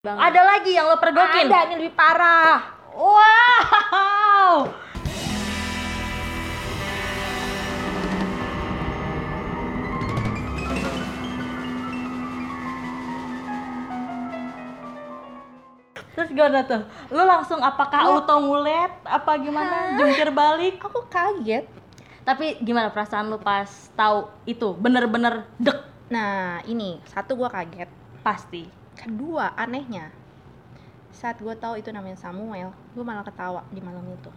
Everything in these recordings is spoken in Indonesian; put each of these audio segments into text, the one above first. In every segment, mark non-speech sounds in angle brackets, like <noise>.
banget. Ada lagi yang lo pergokin? Ada, ini lebih parah. Wow. Terus gimana tuh? Lu langsung apakah Lu- auto ngulet? Apa gimana? Jungkir balik? Aku kaget. Tapi gimana perasaan lu pas tahu itu? Bener-bener dek Nah, ini satu gua kaget. pasti. Kedua, anehnya saat gue tahu itu namanya Samuel, gue malah ketawa di malam itu.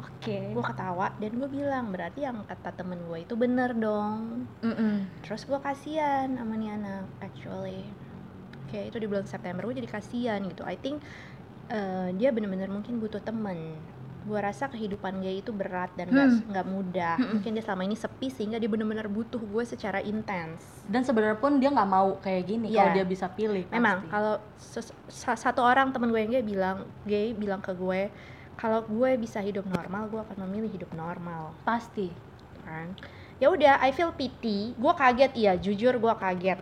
Oke. Gue ketawa dan gue bilang berarti yang kata temen gue itu bener dong. Mm-mm. Terus gue kasihan sama nih anak, actually. Oke, itu di bulan September gue jadi kasihan gitu. I think eh, dia bener-bener mungkin butuh temen. Gue rasa kehidupan dia itu berat dan nggak Hmm. nggak mudah. Hmm. Mungkin dia selama ini sepi sehingga dia bener-bener butuh gue secara intens. Dan sebenarnya pun dia nggak mau kayak gini Iya. kalau dia bisa pilih. Memang kalau satu orang temen gue yang gay bilang, gay bilang ke gue, kalau gue bisa hidup normal, gue akan memilih hidup normal, pasti. kan? Ya udah, I feel pity. Gue kaget, iya, jujur gue kaget.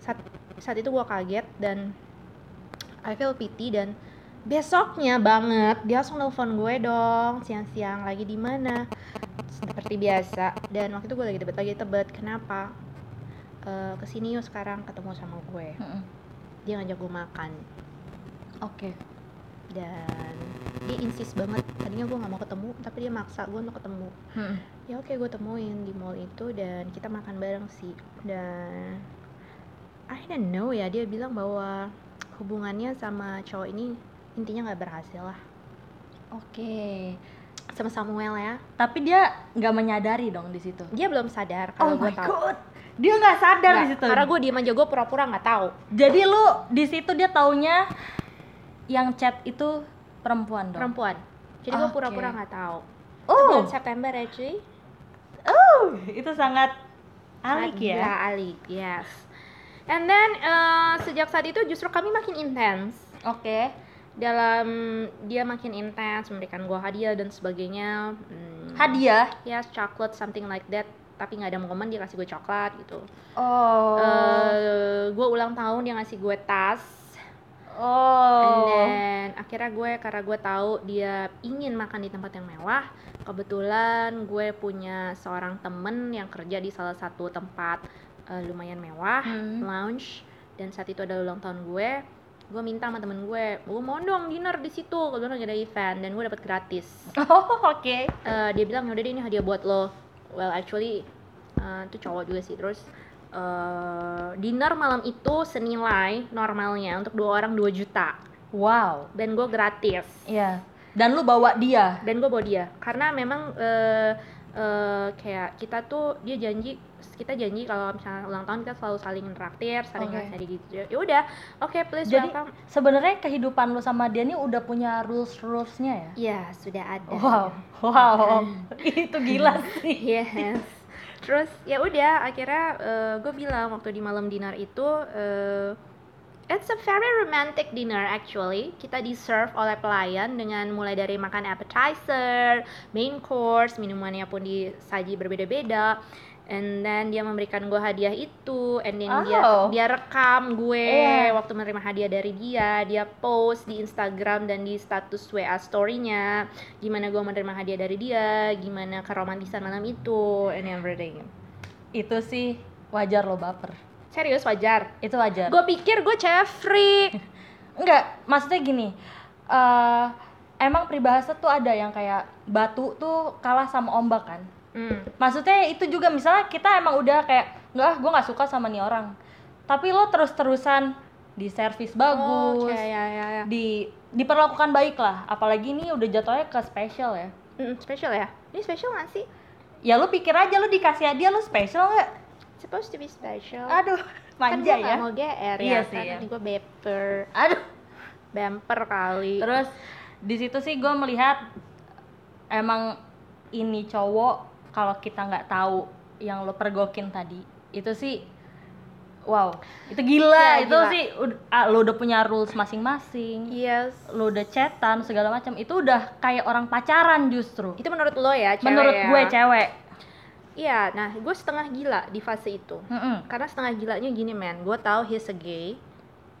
Saat saat itu gue kaget dan I feel pity dan besoknya banget dia langsung nelfon gue dong siang-siang lagi di mana. Seperti biasa dan waktu itu gue lagi tebet lagi tebet kenapa? Eh, ke sini yuk sekarang ketemu sama gue. Dia ngajak gue makan. Oke. dan dia insist banget tadinya gue nggak mau ketemu tapi dia maksa gue untuk ketemu. Mm-mm. ya oke gue temuin di mall itu dan kita makan bareng sih. Dan I don't know ya dia bilang bahwa hubungannya sama cowok ini intinya nggak berhasil lah Oke. sama Samuel ya Tapi dia nggak menyadari dong di situ. dia belum sadar Oh kalau gue my tahu god. Dia nggak sadar di situ. karena gue diem aja gue pura-pura nggak tahu Jadi lu di situ dia taunya yang chat itu perempuan dong. perempuan jadi gue Oke. pura-pura nggak tahu Itu Oh. bulan September ya cuy Oh, itu sangat alik Ada ya. alik yes and then eh, sejak saat itu justru kami makin intens Oke. Dalam dia makin intens memberikan gua hadiah dan sebagainya Hmm, Hadiah. yes chocolate something like that tapi nggak ada momen dia kasih gue coklat gitu Oh. Eh, gue ulang tahun dia ngasih gue tas oh. and then akhirnya gue karena gue tahu dia ingin makan di tempat yang mewah kebetulan gue punya seorang temen yang kerja di salah satu tempat eh, lumayan mewah Hmm. lounge dan saat itu ada ulang tahun gue gue minta sama temen gue gue mau dong dinner di situ kebetulan lagi ada event dan gue dapat gratis <laughs> Oh, oke. Eh, dia bilang yaudah deh ini hadiah buat lo well actually eh, itu cowok juga sih terus eh, dinner malam itu senilai normalnya untuk dua orang 2 juta Wow. dan gue gratis Iya. Dan lu bawa dia. dan gue bawa dia karena memang eh, eh, kayak kita tuh dia janji kita janji kalau misalnya ulang tahun kita selalu saling interaktif saling Oke. ngasih gitu ya udah oke please Jadi welcome sebenarnya kehidupan lu sama dia ini udah punya rules rulesnya ya. ya sudah ada Wow, wow, <laughs> itu gila sih. yes terus ya udah akhirnya gue bilang waktu di malam dinner itu eh, it's a very romantic dinner actually kita di serve oleh pelayan dengan mulai dari makan appetizer main course minumannya pun disaji berbeda-beda and then dia memberikan gue hadiah itu and then dia Oh. dia rekam gue Iya. waktu menerima hadiah dari dia dia post di Instagram dan di status WA story-nya gimana gue menerima hadiah dari dia gimana keromantisan malam itu and everything Itu sih wajar lo baper. Serius wajar Itu wajar. gue pikir gue freak <laughs> Enggak, maksudnya gini. eh emang peribahasa tuh ada yang kayak batu tuh kalah sama ombak kan. Hmm. Maksudnya itu juga misalnya kita emang udah kayak enggak, gue nggak suka sama nih orang. Tapi lo terus-terusan di servis bagus, Oke, ya, ya, ya. di diperlakukan baik lah. Apalagi ini udah jatuhnya ke spesial ya. Hmm, special ya ini special gak sih Ya lu pikir aja lu dikasih hadiah lu spesial nggak? Supposed to be special Aduh, kan manja gue ya. gak mau GR Iya ya sih, kan ya. gue baper Aduh. bumper kali Terus di situ sih gue melihat emang ini cowok kalau kita nggak tahu yang lo pergokin tadi itu sih wow itu gila Iya, itu gila. sih ah, lo udah punya rules masing-masing yes lo udah chatan segala macam itu udah kayak orang pacaran justru itu menurut lo ya cewek menurut ya? gue cewek iya nah gue setengah gila di fase itu Mm-mm. karena setengah gilanya gini men gue tahu he's a gay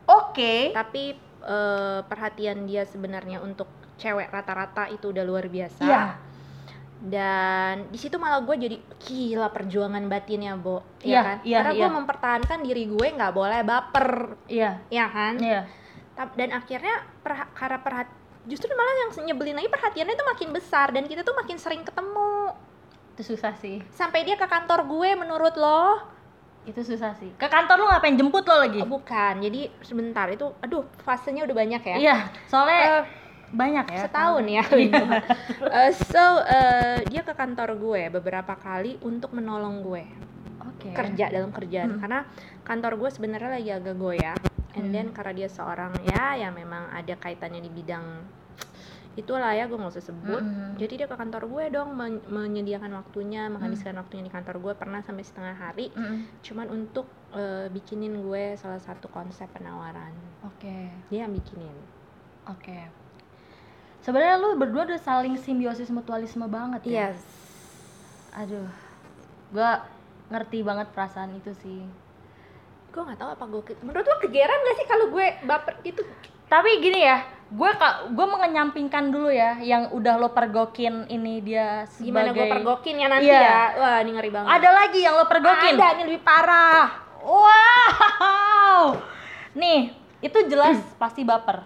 Oke. tapi eh, perhatian dia sebenarnya untuk cewek rata-rata itu udah luar biasa Iya. dan di situ malah gue jadi gila perjuangan batinnya Bo Iya, ya kan iya, karena iya. gue mempertahankan diri gue nggak boleh baper Iya. ya kan Iya. Dan akhirnya perha- karena perhat justru malah yang nyebelin lagi perhatiannya itu makin besar dan kita tuh makin sering ketemu Itu susah sih. sampai dia ke kantor gue menurut lo Itu susah sih. Ke kantor lu ngapain jemput lo lagi? Oh, bukan jadi sebentar itu aduh fasenya udah banyak ya Iya, soalnya Eh, banyak ya. setahun ya Iya. <laughs> Eh, so eh, dia ke kantor gue beberapa kali untuk menolong gue Oke. kerja dalam kerjaan Hmm. karena kantor gue sebenarnya lagi agak goyah and Hmm. then karena dia seorang ya ya memang ada kaitannya di bidang itulah ya gue nggak usah sebut Mm-mm. jadi dia ke kantor gue dong men- menyediakan waktunya menghabiskan Hmm. waktunya di kantor gue pernah sampai setengah hari Mm-mm. cuman untuk eh, bikinin gue salah satu konsep penawaran Oke. dia yang bikinin Oke. Sebenarnya lu berdua udah saling simbiosis mutualisme banget ya. yes Aduh. Gua ngerti banget perasaan itu sih. gue nggak tahu apa gue ke- menurut lo kegeran gak sih kalau gue baper gitu Tapi gini ya, gue ka, gue mengenyampingkan dulu ya yang udah lo pergokin ini dia sebagai gimana gue pergokin ya nanti Iya. ya wah ini ngeri banget Ada lagi yang lo pergokin? ada ini lebih parah Wow. Nih, itu jelas <clears throat> pasti baper.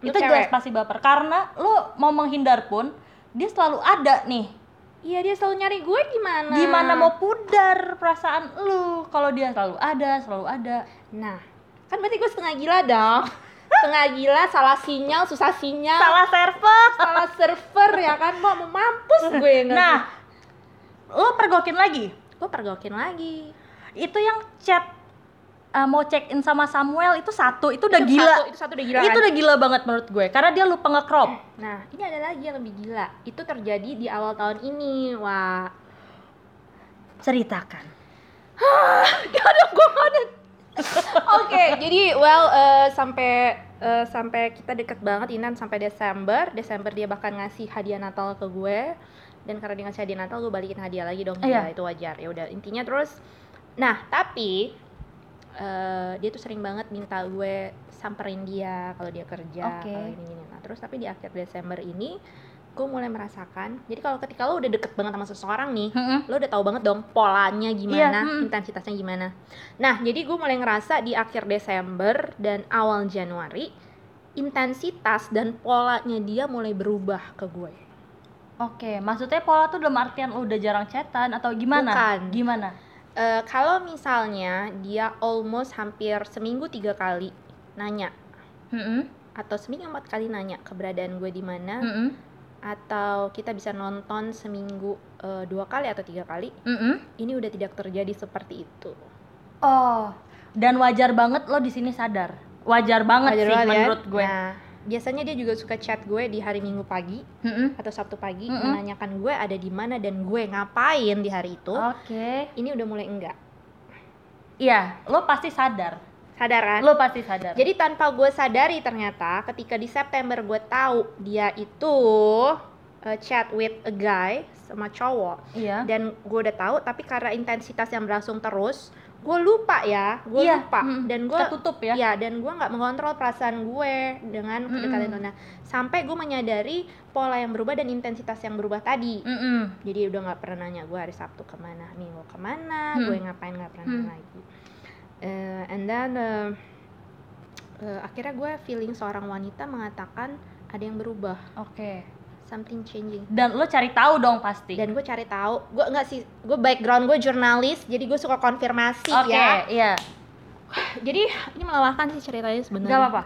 Lu itu cewek. jelas pasti baper karena lo mau menghindar pun dia selalu ada nih. iya dia selalu nyari gue gimana Gimana mau pudar perasaan lu kalau dia selalu ada, selalu ada. nah kan berarti gue setengah gila dong <laughs> setengah gila salah sinyal susah sinyal Salah server. salah server ya kan mau mampus gue nggak Nah, lo pergokin lagi. gue pergokin lagi Itu yang chat uh, mau check in sama Samuel itu satu, itu udah Itu gila. satu, itu satu udah gila itu kan? udah gila banget menurut gue karena dia lupa nge-crop. nah ini ada lagi yang lebih gila itu terjadi di awal tahun ini wah Ceritakan. Gak <laughs> ada gue gak ada Oke, jadi well eh, sampai eh, sampai kita deket banget Inan sampai Desember. Desember dia bahkan ngasih hadiah Natal ke gue. Dan karena dia ngasih hadiah Natal, gue balikin hadiah lagi dong. Iya. Gila, itu wajar. Ya udah, intinya terus nah, tapi eh, dia tuh sering banget minta gue samperin dia kalau dia kerja, Oke. kalau ini gini. Nah, terus tapi di akhir Desember ini gue mulai merasakan. Jadi kalau ketika lo udah deket banget sama seseorang nih, Mm-mm. lo udah tahu banget dong polanya gimana, Iya, mm. intensitasnya gimana. Nah, jadi gue mulai ngerasa di akhir Desember dan awal Januari, intensitas dan polanya dia mulai berubah ke gue. Oke, maksudnya pola tuh dalam artian lu udah jarang chatan atau gimana? Bukan. Gimana? Eh, kalau misalnya dia almost hampir seminggu tiga kali nanya, Mm-mm. atau seminggu empat kali nanya keberadaan gue di mana, Mm-mm. Atau kita bisa nonton seminggu eh, dua kali atau tiga kali, Mm-mm. ini udah tidak terjadi seperti itu. Oh, dan wajar banget lo di sini sadar. Wajar banget Wajar sih banget ya. menurut gue. Nah, biasanya dia juga suka chat gue di hari Minggu pagi Mm-mm. atau Sabtu pagi Mm-mm. menanyakan gue ada di mana dan gue ngapain di hari itu. Oke. Ini udah mulai enggak. Iya, lo pasti sadar. Sadar kan? Lo pasti sadar. Jadi tanpa gue sadari ternyata ketika di September gue tahu dia itu uh, chat with a guy sama cowok iya. dan gue udah tahu tapi karena intensitas yang berlangsung terus gue lupa ya gue Iya, lupa mm, dan gue Ketutup ya. Ya, dan gue nggak mengontrol perasaan gue dengan kedekatan itu. Mm-mm. Nah, sampai gue menyadari pola yang berubah dan intensitas yang berubah tadi. Mm-mm. Jadi udah nggak pernah nanya gue hari Sabtu ke mana, Minggu ke mana, Hmm. gue ngapain nggak pernah Hmm. lagi. Eh, and then eh, eh, akhirnya gue feeling seorang wanita mengatakan ada yang berubah, Oke. something changing. Dan lo cari tahu dong pasti. Dan gue cari tahu, gue nggak sih, gue background gue jurnalis, jadi gue suka konfirmasi Oke, ya. iya. Jadi ini melelahkan sih ceritanya sebenarnya. Gak apa-apa.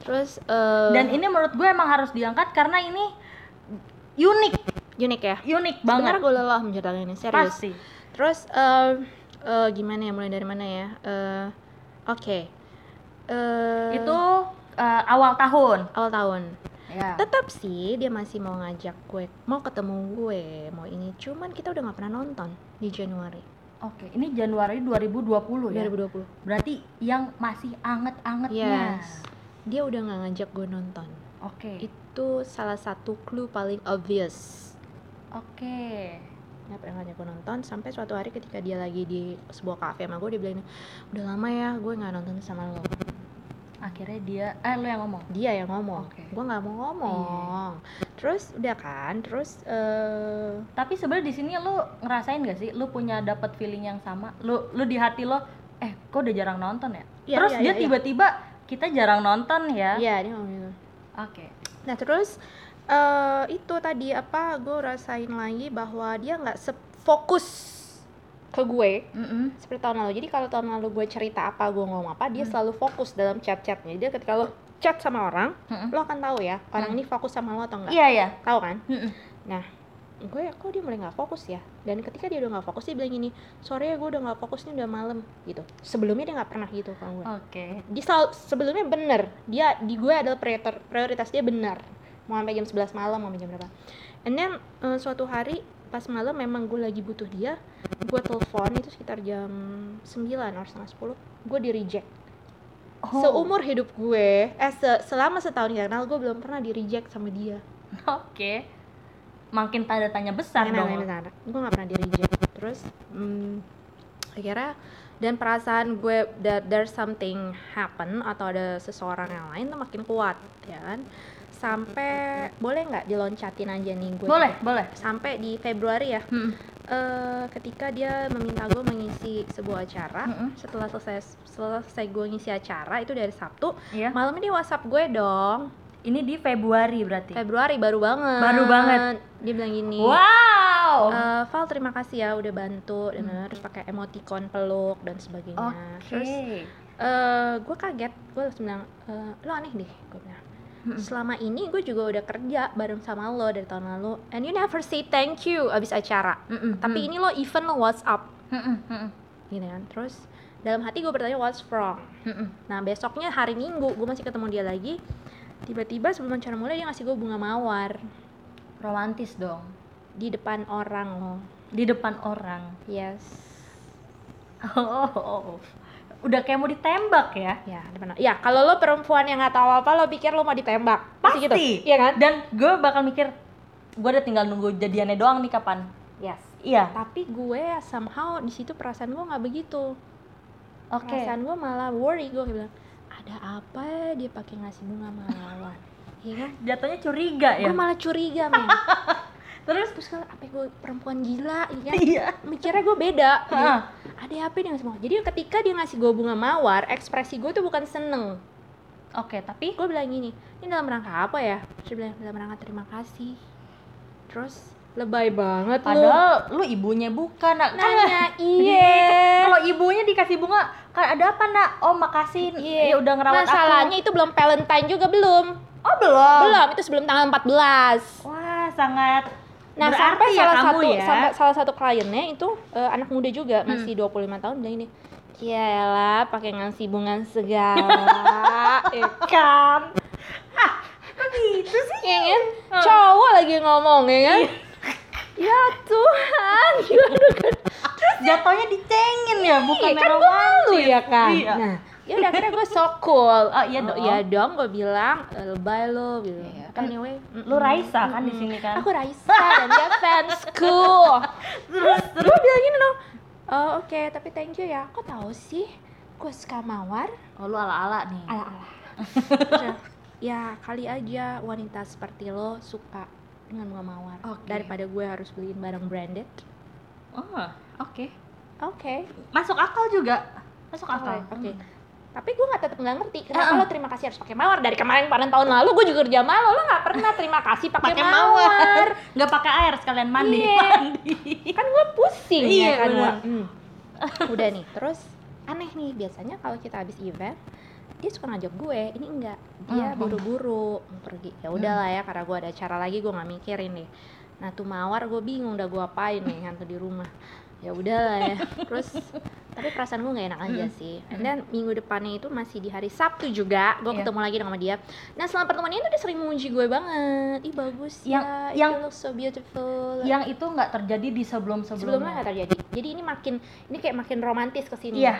Terus eh, Dan ini menurut gue emang harus diangkat karena ini unik, unik ya. unik Sebenarnya banget. gue lelah menceritakan ini serius. Pasti. Terus eh, eh, gimana ya mulai dari mana ya? Eh, Oke. Eh, Itu eh, awal tahun. awal tahun. Ya. Tetap sih dia masih mau ngajak gue, mau ketemu gue, mau ini. Cuman kita udah nggak pernah nonton di Januari Oke, ini Januari 2020 ya. 2020. Berarti yang masih anget-angetnya. Yes. Dia udah nggak ngajak gue nonton. Oke. Itu salah satu clue paling obvious. Oke. Nggak pernah ngajak gue nonton sampai suatu hari ketika dia lagi di sebuah kafe sama gue dia bilang udah lama ya gue nggak nonton sama lo. Akhirnya dia eh lu yang ngomong? Dia yang ngomong. Oke. gue nggak mau ngomong. Terus udah kan terus eh tapi sebenarnya di sini lu ngerasain gak sih? Lu punya dapat feeling yang sama? Lu lu di hati lo eh kok udah jarang nonton ya? Iya, terus iya, dia iya, iya. tiba-tiba kita jarang nonton ya. Iya dia ngomong gitu. Oke. Nah terus eh itu tadi apa gue rasain lagi bahwa dia nggak sefokus ke gue Mm-mm. seperti tahun lalu. Jadi kalau tahun lalu gue cerita apa, gue ngomong apa, dia selalu fokus dalam chat-chatnya. Dia ketika lo chat sama orang, Mm-mm. lo akan tahu ya orang Hmm. ini fokus sama lo atau enggak. iya iya Tahu kan? Mm-mm. Gue kok dia mulai nggak fokus ya. Dan ketika dia udah nggak fokus dia bilang gini, sore ya gue udah nggak fokus nih udah malam gitu. Sebelumnya dia nggak pernah gitu sama gue. oke Dia selalu, sebelumnya bener. Dia di gue adalah prioritas, prioritas dia benar. Mau sampai jam 11 malam, mau sampai jam berapa. And then eh, suatu hari pas malam memang gue lagi butuh dia, gue telepon itu sekitar jam 9 atau setengah 10, gue di reject. Oh, Seumur hidup gue, eh se- selama setahun kenal gue belum pernah di reject sama dia. <laughs> oke makin tanda tanya besar Nah, dong nah, nah, gue gak pernah di reject terus hmm, akhirnya dan perasaan gue that there's something happen atau ada seseorang yang lain tuh makin kuat ya kan sampai boleh nggak diloncatin aja nih gue boleh boleh sampai di Februari ya Mm-mm. eh, ketika dia meminta gue mengisi sebuah acara Mm-mm. setelah selesai selesai gue ngisi acara itu dari Sabtu Iya. malamnya dia WhatsApp gue dong ini di Februari berarti Februari baru banget Baru banget. dia bilang gini wow Eh, Val terima kasih ya udah bantu dan terus pakai emoticon peluk dan sebagainya. Hmm. oke Terus eh gue kaget, gue langsung bilang eh, lo aneh deh, gue bilang. Mm-mm. Selama ini gue juga udah kerja bareng sama lo dari tahun lalu, and you never say thank you abis acara. Mm-mm. Tapi ini lo even lo WhatsApp. Mm-mm. gitu kan. Terus dalam hati gue bertanya what's wrong. Mm-mm. Nah besoknya hari Minggu gue masih ketemu dia lagi. Tiba-tiba sebelum acara mulai dia ngasih gue bunga mawar romantis dong di depan orang lo. di depan orang Yes. <laughs> oh, udah kayak mau ditembak ya Ya, depan. Ya, kalau lo perempuan yang nggak tahu apa, lo pikir lo mau ditembak. Pasti gitu. Pasti. Iya kan? dan gue bakal mikir gue udah tinggal nunggu jadiannya doang nih kapan Yes. iya Tapi gue somehow di situ perasaan gue nggak begitu. oke Perasaan gue malah worry. Gue bilang, ada apa ya dia pakai ngasih bunga mawar? Iya kan? jatuhnya curiga ya Gue malah curiga, men. <laughs> terus Terus kalau apa gue perempuan gila, iya kan? iya. Mikirnya gue beda. Gitu. Ada apa ngasih bunga? Jadi ketika dia ngasih gue bunga mawar, ekspresi gue tuh bukan seneng. oke tapi? Gue bilang gini ini dalam rangka apa ya? Terus bilang dalam rangka terima kasih. Terus lebay banget lu. Padahal lu ibunya bukan nak. Nanya iya. <laughs> Kalau ibunya dikasih bunga kan ada apa nak? Oh makasih. Iya. ya udah ngerawat masalahnya itu belum Valentine juga belum. Aku oh belum? Belum itu sebelum tanggal 14 wah sangat nah Berarti sampai ya salah satu ya? sampai salah satu kliennya itu eh, anak muda juga masih 25 tahun bilang ini Yalah, pakai ngasih bunga segala, <laughs> ya kan? kok gitu sih Ya kan? Cowok lagi ngomong, ya kan? ya Tuhan, <laughs> gimana kan? jatuhnya dicengin ya bukan Iya, kan gue malu ya kan Iya. nah ya udah akhirnya gue so cool Oh, iya dong. iya dong gue bilang "Eh, lebay lo gitu Iya, kan anyway lu Raisa kan di sini kan? Aku Raisa <laughs> dan dia fansku terus terus? gue bilang gini dong oh oke tapi thank you ya. Kok tahu sih gue suka mawar? Oh lu ala ala nih. Ala ala <laughs> ya kali aja wanita seperti lo suka dengan bunga mawar. Oke. daripada gue harus beliin barang branded. Oh oke. Oke. Masuk akal juga. Masuk akal. Oke, oke. Tapi gue nggak tetap nggak ngerti kenapa Heeh. lo terima kasih harus pakai mawar dari kemarin kemarin tahun lalu gue juga kerja malu lo nggak pernah terima kasih pakai mawar. <laughs> nggak pakai air sekalian mandi Iya. mandi kan gue pusing Iya, ya kan bener. Wak? Hmm. <laughs> Udah nih terus aneh nih biasanya kalau kita habis event dia suka ngajak gue ini enggak dia Hmm. buru-buru mau pergi ya udahlah ya karena gue ada acara lagi gue nggak mikirin nih nah tuh mawar gue bingung udah gue apain nih hantu di rumah ya udahlah ya <laughs> terus tapi perasaan gue nggak enak aja sih. And then minggu depannya itu masih di hari Sabtu juga gue Iya. ketemu lagi sama dia. Nah selama pertemuan ini tuh dia sering memuji gue banget. Ih bagus Yang- ya. Yang- you look so beautiful. yang itu nggak terjadi di sebelum sebelumnya sebelumnya nggak terjadi. Jadi ini makin ini kayak makin romantis ke sini. Iya.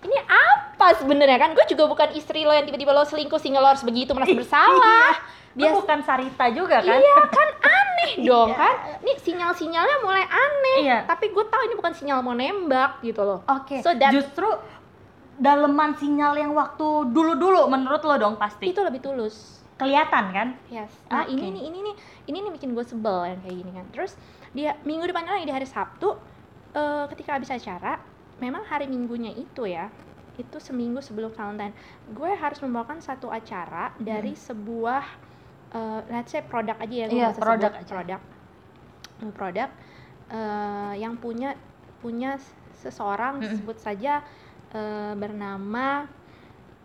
Ini apa sebenarnya? Kan gue juga bukan istri lo yang tiba-tiba lo selingkuh sehingga lo harus begitu merasa bersalah Lu biasa bukan Sarita juga kan? Iya kan aneh <laughs> dong Iya. kan? Ini sinyal-sinyalnya mulai aneh iya. tapi gue tahu ini bukan sinyal mau nembak gitu loh. Oke So that- justru daleman sinyal yang waktu dulu-dulu menurut lo dong pasti. Itu lebih tulus. Kelihatan kan? Yes. Nah Oke. ini nih ini nih ini nih bikin gue sebel yang kayak gini kan. Terus dia minggu depannya lagi di hari Sabtu eh, ketika habis acara memang hari minggunya itu ya itu seminggu sebelum Valentine gue harus membawakan satu acara dari sebuah eh, let's say produk aja ya gue Iya, nggak usah produk sebut aja. produk Eh, produk eh, yang punya punya seseorang Mm-mm. sebut saja eh, bernama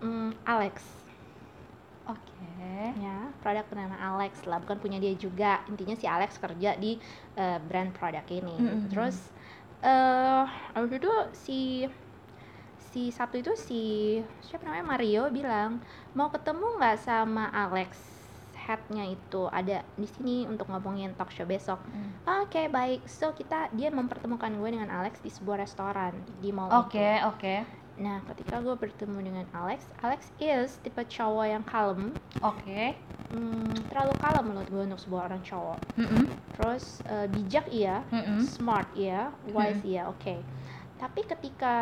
mm, Alex oke ya produk bernama Alex lah bukan punya dia juga intinya si Alex kerja di eh, brand produk ini Mm-mm. terus eh abis itu si si Sabtu itu si siapa namanya Mario bilang mau ketemu nggak sama Alex headnya itu ada di sini untuk ngomongin talk show besok Hmm. oke baik so kita dia mempertemukan gue dengan Alex di sebuah restoran di mall oke itu oke nah ketika gue bertemu dengan Alex Alex is tipe cowok yang kalem oke Hmm, terlalu kalem menurut gue untuk sebuah orang cowok. Mm-mm. Terus eh, bijak iya, Mm-mm. smart iya, wise iya, oke. Tapi ketika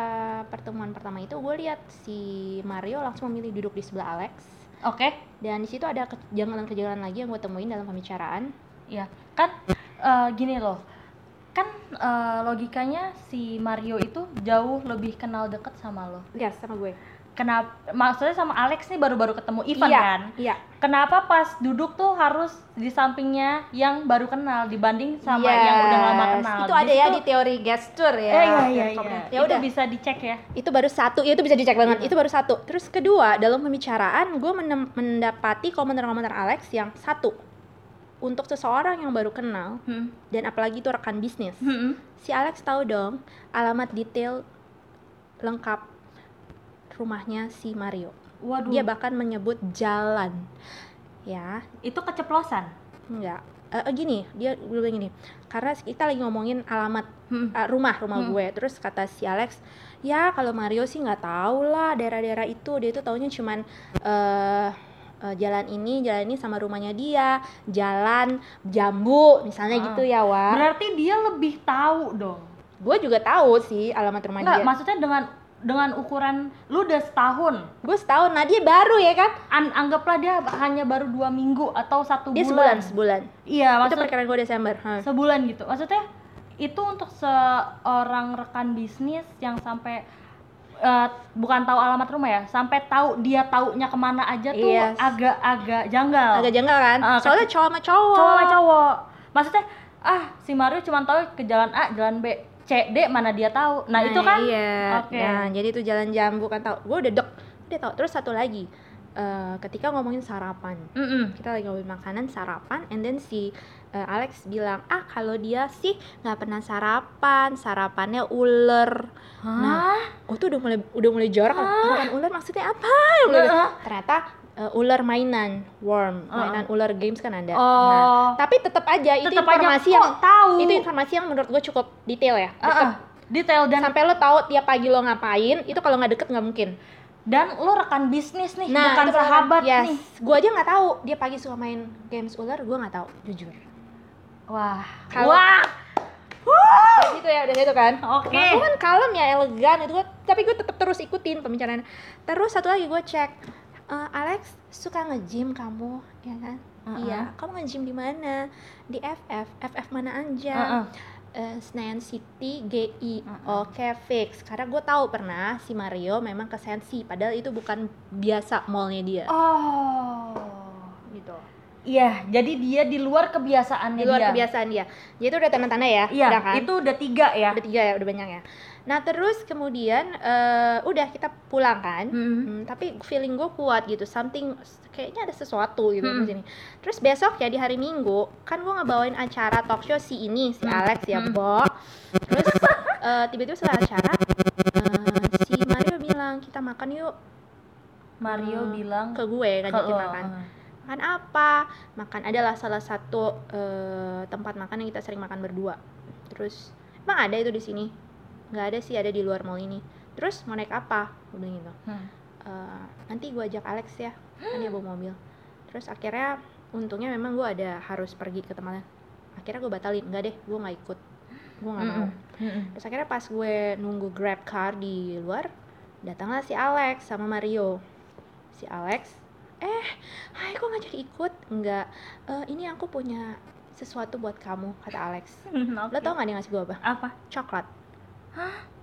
pertemuan pertama itu gue lihat si Mario langsung memilih duduk di sebelah Alex oke dan di situ ada kejanggalan-kejanggalan lagi yang gue temuin dalam pembicaraan. ya kan eh, gini loh kan eh, logikanya si Mario itu jauh lebih kenal deket sama lo Lihat sama gue. Kenapa maksudnya sama Alex nih baru-baru ketemu Ivan iya, kan Iya. kenapa pas duduk tuh harus di sampingnya yang baru kenal dibanding sama Yes. yang udah lama kenal Itu ada ya di teori gesture ya. Eh, iya iya iya Ya itu udah. bisa dicek ya itu baru satu ya itu bisa dicek banget Iya. itu baru satu terus kedua dalam pembicaraan gue mendapati komentar-komentar Alex yang satu untuk seseorang yang baru kenal Hmm. dan apalagi itu rekan bisnis Hmm. si Alex tahu dong alamat detail lengkap rumahnya si Mario. Waduh. Dia bahkan menyebut jalan. Ya. Itu keceplosan? Enggak. Eh, gini dia bilang gini karena kita lagi ngomongin alamat Hmm. uh, rumah rumah Hmm. gue. Terus kata si Alex ya kalau Mario sih nggak tahu lah daerah-daerah itu. Dia itu taunya cuman eh eh, jalan ini jalan ini sama rumahnya dia. Jalan jambu misalnya Ah. gitu ya Wak. Berarti dia lebih tahu dong? Gue juga tahu sih alamat rumah Enggak, dia. maksudnya dengan dengan ukuran lu udah setahun. Gue setahun. Nah dia baru ya kan An- anggaplah dia hanya baru dua minggu atau satu dia bulan. sebulan sebulan. Iya itu maksud perkiraan gue Desember. Hah. sebulan gitu. Maksudnya itu untuk seorang rekan bisnis yang sampai eh, bukan tahu alamat rumah ya sampai tahu dia taunya ke mana aja tuh Yes. agak-agak janggal. Agak janggal kan? Ah, soalnya cowok sama cowok. Cowok sama cowok. Maksudnya ah si Mario cuma tahu ke jalan A jalan B C D mana dia tahu nah, itu kan iya Oke. nah jadi itu jalan jambu kan tau gue udah dek udah tau terus satu lagi eh, ketika ngomongin sarapan Mm-mm. kita lagi ngomongin makanan sarapan and then si eh, Alex bilang ah kalau dia sih nggak pernah sarapan sarapannya ular Hah? oh itu udah mulai udah mulai jorok kan Ah. sarapan ular maksudnya apa Ular- Heeh. ternyata eh, ular mainan worm Ah. mainan ular games kan ada nah oh tapi tetap aja itu tetap aja informasi kok yang tahu itu informasi yang menurut gue cukup detail ya deket. ah. detail dan sampai lo tahu tiap pagi lo ngapain itu kalau nggak deket nggak mungkin dan lo rekan bisnis nih bukan Nah, itu beneran. sahabat yes. nih gue aja nggak tahu dia pagi suka main games ular gue nggak tahu jujur wah Kalau- wah Udah gitu ya udah gitu kan Oke. Nah, gue kan kalem ya elegan itu gua, tapi gue tetap terus ikutin pembicaraan terus satu lagi gue cek "Eh, Alex suka nge-gym kamu ya kan? Uh-uh. iya. Kamu nge-gym di mana? Di FF FF mana aja? Heeh. Eh, Senayan City GI Uh-uh. oke fix karena gue tahu pernah si Mario memang ke Sensi padahal itu bukan biasa mallnya dia. Oh. Gitu iya jadi dia di luar kebiasaannya di luar dia kebiasaan dia jadi itu udah tanda-tanda ya iya kan? itu udah tiga ya udah tiga ya udah banyak ya nah terus kemudian eh, udah kita pulang kan Hmm. Hmm, tapi feeling gue kuat gitu something kayaknya ada sesuatu gitu Hmm. di sini terus besok ya di hari minggu kan gue ngebawain acara talk show si ini si Hmm. Alex ya Hmm. Bo terus eh, tiba-tiba setelah acara eh, si Mario bilang kita makan yuk Mario Hmm, bilang ke gue ngajakin lo, makan uh. Makan apa? Makan adalah salah satu eh, tempat makan yang kita sering makan berdua. Terus emang ada itu di sini? Nggak ada sih ada di luar mall ini. Terus mau naik apa? Gue bilang gitu. Hmm. "Eh, nanti gue ajak Alex ya kan dia bawa mobil. Terus akhirnya untungnya memang gue ada harus pergi ke tempatnya. Akhirnya gue batalin nggak deh gue nggak ikut. Gue nggak mau. Mm-mm. Mm-mm. terus akhirnya pas gue nunggu grab car di luar datanglah si Alex sama Mario. Si Alex eh hai kok ngajak ikut? Enggak "Eh, ini aku punya sesuatu buat kamu kata Alex. Lo tau gak dia ngasih gue apa? Apa? Coklat.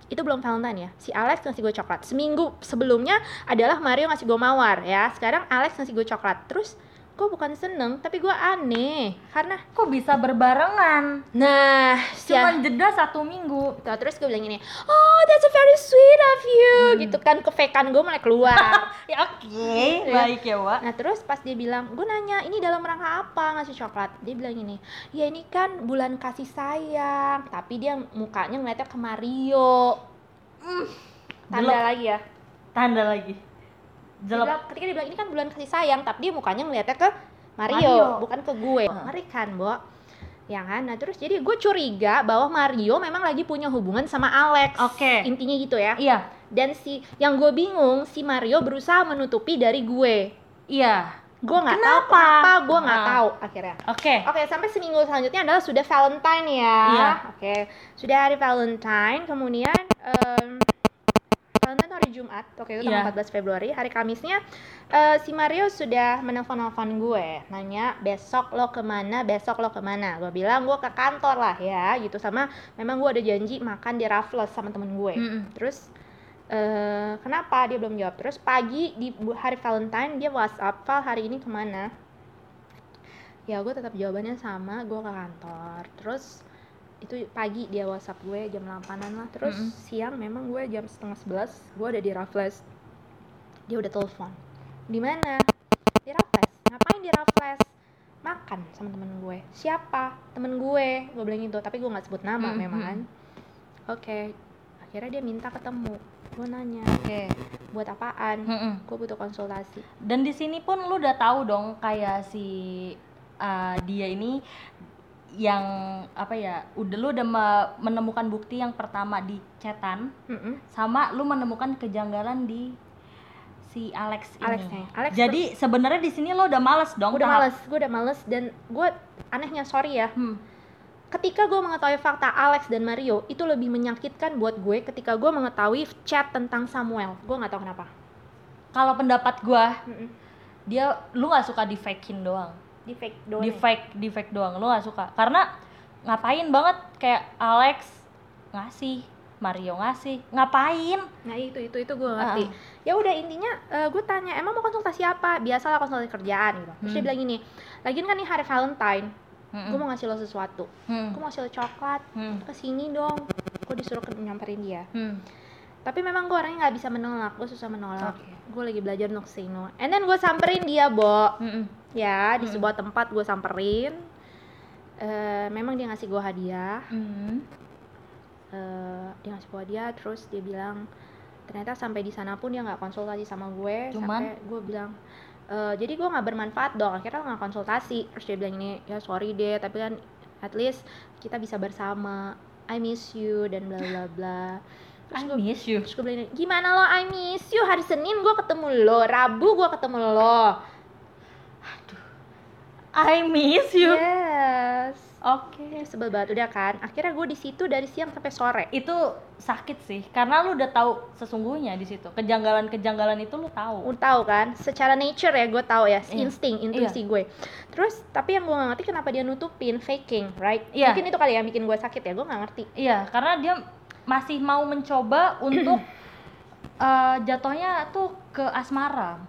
Itu belum Valentine ya? Si Alex ngasih gue coklat. Seminggu sebelumnya adalah Mario ngasih gue mawar ya. Sekarang Alex ngasih gue coklat. Terus gue bukan seneng tapi gue aneh karena kok bisa berbarengan nah si cuman jeda satu minggu Tuh, terus gue bilang gini, oh that's a very sweet of you, Hmm. gitu kan kefekan gue mulai keluar. <laughs> ya oke baik ya Wak nah terus pas dia bilang, gue nanya ini dalam rangka apa ngasih coklat? Dia bilang gini, ya ini kan bulan kasih sayang, tapi dia mukanya ngeliatnya ke Mario. Tanda Jelek. lagi ya. tanda lagi jelek bilang- ketika dia bilang ini kan bulan kasih sayang, tapi dia mukanya ngeliatnya ke Mario, Mario. bukan ke gue. Ngeri kan, Bo? Ya kan? Nah terus jadi gue curiga bahwa Mario memang lagi punya hubungan sama Alex. Oke. Intinya gitu ya. iya dan si yang gue bingung si Mario berusaha menutupi dari gue iya gue nggak tahu Kenapa? gue nggak Ah. tahu akhirnya oke oke sampai seminggu selanjutnya adalah sudah Valentine ya Iya. oke sudah hari Valentine kemudian em, Valentine hari Jumat oke itu tanggal Iya. 14 Februari hari Kamisnya eh, si Mario sudah menelpon-nelpon gue nanya besok lo ke mana? Besok lo ke mana? Gue bilang gue ke kantor lah ya gitu. Sama memang gue ada janji makan di Raffles sama temen gue. Mm-mm. terus eh kenapa? Dia belum jawab. Terus pagi di hari Valentine dia WhatsApp Val hari ini ke mana? Ya gue tetap jawabannya sama gue ke kantor. Terus itu pagi dia WhatsApp gue jam 8an lah. Terus Mm-mm. siang memang gue jam setengah sebelas gue ada di Raffles. Dia udah telepon. Di mana? Di Raffles. Ngapain di Raffles? Makan sama temen gue. Siapa? Temen gue. Gue bilang gitu tapi gue nggak sebut nama Mm-mm. memang kan. Oke akhirnya dia minta ketemu. Gue nanya oke buat apaan? Mm-mm. gue butuh konsultasi. Dan di sini pun lu udah tahu dong kayak si uh, dia ini yang apa ya udah lu udah me- menemukan bukti yang pertama di chatan Mm-mm. sama lu menemukan kejanggalan di si Alex ini. Alexnya. Alex Jadi sebenarnya di sini lo udah males dong. udah tahap- males gue udah males dan gue anehnya sorry ya Hmm. ketika gue mengetahui fakta Alex dan Mario itu lebih menyakitkan buat gue ketika gue mengetahui chat tentang Samuel gue nggak tahu kenapa Kalau pendapat gua Mm-mm. dia lu nggak suka di fakein doang. Di fake doang Di ya? di fake doang. Lu nggak suka. Karena ngapain banget kayak Alex ngasih, Mario ngasih. Ngapain? nah itu itu itu gue ngerti Ah. ya udah intinya gue tanya emang mau konsultasi apa biasalah konsultasi kerjaan gitu terus dia Hmm. bilang gini lagian kan nih hari Valentine Mm-mm. gue mau ngasih lo sesuatu Hmm. gue mau ngasih lo coklat Hmm. ke sini dong gue disuruh ke nyamperin dia Hmm. tapi memang gue orangnya nggak bisa menolak gue susah menolak Oke. Gue lagi belajar untuk say no and then gue samperin dia bo Mm-mm. ya di Mm-mm. sebuah tempat gue samperin Eh, memang dia ngasih gue hadiah Mm. Eh, dia ngasih gue hadiah terus dia bilang ternyata sampai di sana pun dia nggak konsultasi sama gue Cuman? sampai gue bilang "Eh, jadi gue nggak bermanfaat dong akhirnya nggak konsultasi terus dia bilang ini ya sorry deh tapi kan at least kita bisa bersama I miss you dan bla bla bla terus I miss you. Terus gue bilang, gimana lo I miss you? Hari Senin gue ketemu lo, Rabu gue ketemu lo I miss you. Yes Oke. Ini sebel banget, udah kan Akhirnya gue di situ dari siang sampai sore Itu sakit sih, karena lu udah tahu sesungguhnya di situ. Kejanggalan-kejanggalan itu lu tahu. Lu tahu kan, secara nature ya gue tahu ya, Iya. insting, intuisi gue Terus, tapi yang gue gak ngerti kenapa dia nutupin, faking, right? Iya. Mungkin itu kali yang bikin gue sakit ya, gue gak ngerti Iya, karena dia masih mau mencoba untuk <clears throat> eh, jatuhnya tuh ke asmara.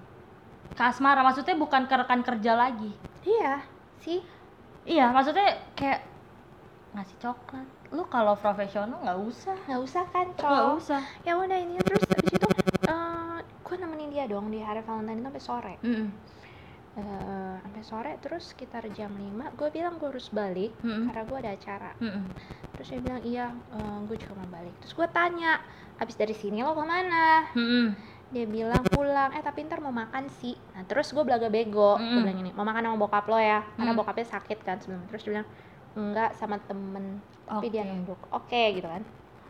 Ke asmara, maksudnya bukan ke rekan kerja lagi. Iya, sih Iya, maksudnya kayak ngasih coklat. Lu kalau profesional nggak usah. Gak usah kan, Nggak cowok usah. Ya udah ini, terus abis itu eh gue nemenin dia dong di hari Valentine itu sampai sore Mm-mm. Eh, sampai sore terus sekitar jam 5 gue bilang gue harus balik Mm-mm. karena gue ada acara Mm-mm. terus dia bilang iya gue juga mau balik terus gue tanya abis dari sini lo ke mana Mm-mm. dia bilang pulang eh tapi ntar mau makan sih nah terus gue belaga bego gue Mm-mm. bilang ini mau makan sama bokap lo ya karena Mm. bokapnya sakit kan sebelum terus dia bilang enggak sama temen tapi dia Oke. nunduk oke gitu kan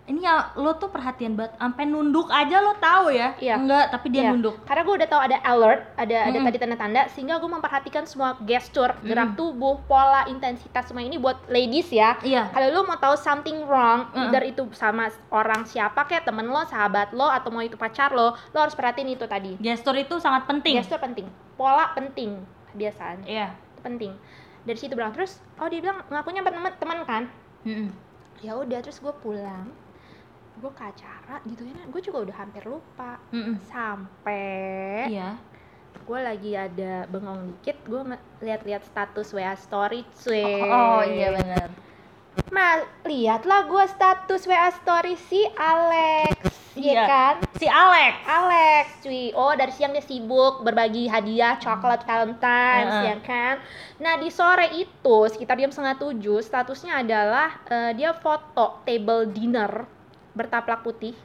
ini ya lo tuh perhatian banget sampai nunduk aja lo tahu ya Iya. enggak tapi dia Iya. nunduk Karena gue udah tahu ada alert, ada ada Mm-mm. tadi tanda-tanda, sehingga gue memperhatikan semua gestur, gerak Mm. tubuh, pola, intensitas semua ini buat ladies ya. iya Kalau lu mau tahu something wrong, Mm-mm. either itu sama orang siapa kayak temen lo, sahabat lo, atau mau itu pacar lo, lo harus perhatiin itu tadi. gestur itu sangat penting Gestur penting, pola penting, kebiasaan iya itu penting. Dari situ bilang terus, oh dia bilang ngakunya teman teman kan? Mm-mm. Ya udah terus gue pulang, gue ke acara gitu ya, gue juga udah hampir lupa. Mm-mm. sampai iya. gue lagi ada bengong dikit gue lihat-lihat status wa story cuy. Oh, oh iya benar Ma, lihatlah gue status wa story si Alex Iya Iya. kan? Si Alex. Alex cuy. Oh dari siang dia sibuk berbagi hadiah coklat Valentine's Heeh. ya kan? Nah di sore itu sekitar jam setengah tujuh statusnya adalah eh, dia foto table dinner bertaplak putih.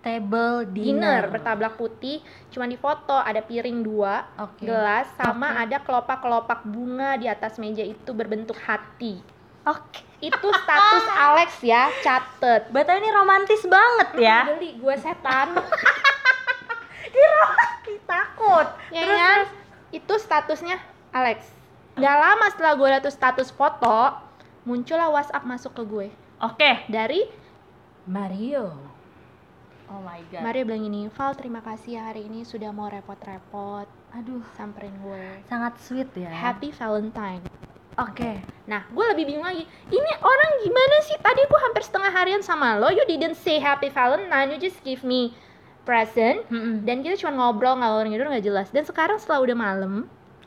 Table dinner. Dinner, bertablak putih. Cuma di foto ada piring dua oke. gelas sama Oke. ada kelopak-kelopak bunga di atas meja itu berbentuk hati. Oke. Itu status <laughs> Alex ya catet. Betul ini romantis banget ya. geli gue setan. <laughs> Takut. ya Terus, kan? itu statusnya Alex. Gak lama setelah gue tuh status foto muncullah WhatsApp masuk ke gue. Oke. dari Mario. Oh my god. Mario bilang ini Val terima kasih ya hari ini sudah mau repot-repot Aduh, samperin gue sangat sweet ya. Happy Valentine Oke. Nah, gue lebih bingung lagi. Ini orang gimana sih? Tadi gue hampir setengah harian sama lo. You didn't say Happy Valentine. You just give me present. Mm-mm. Dan kita cuma ngobrol ngalor ngidul nggak jelas. Dan sekarang setelah udah malam,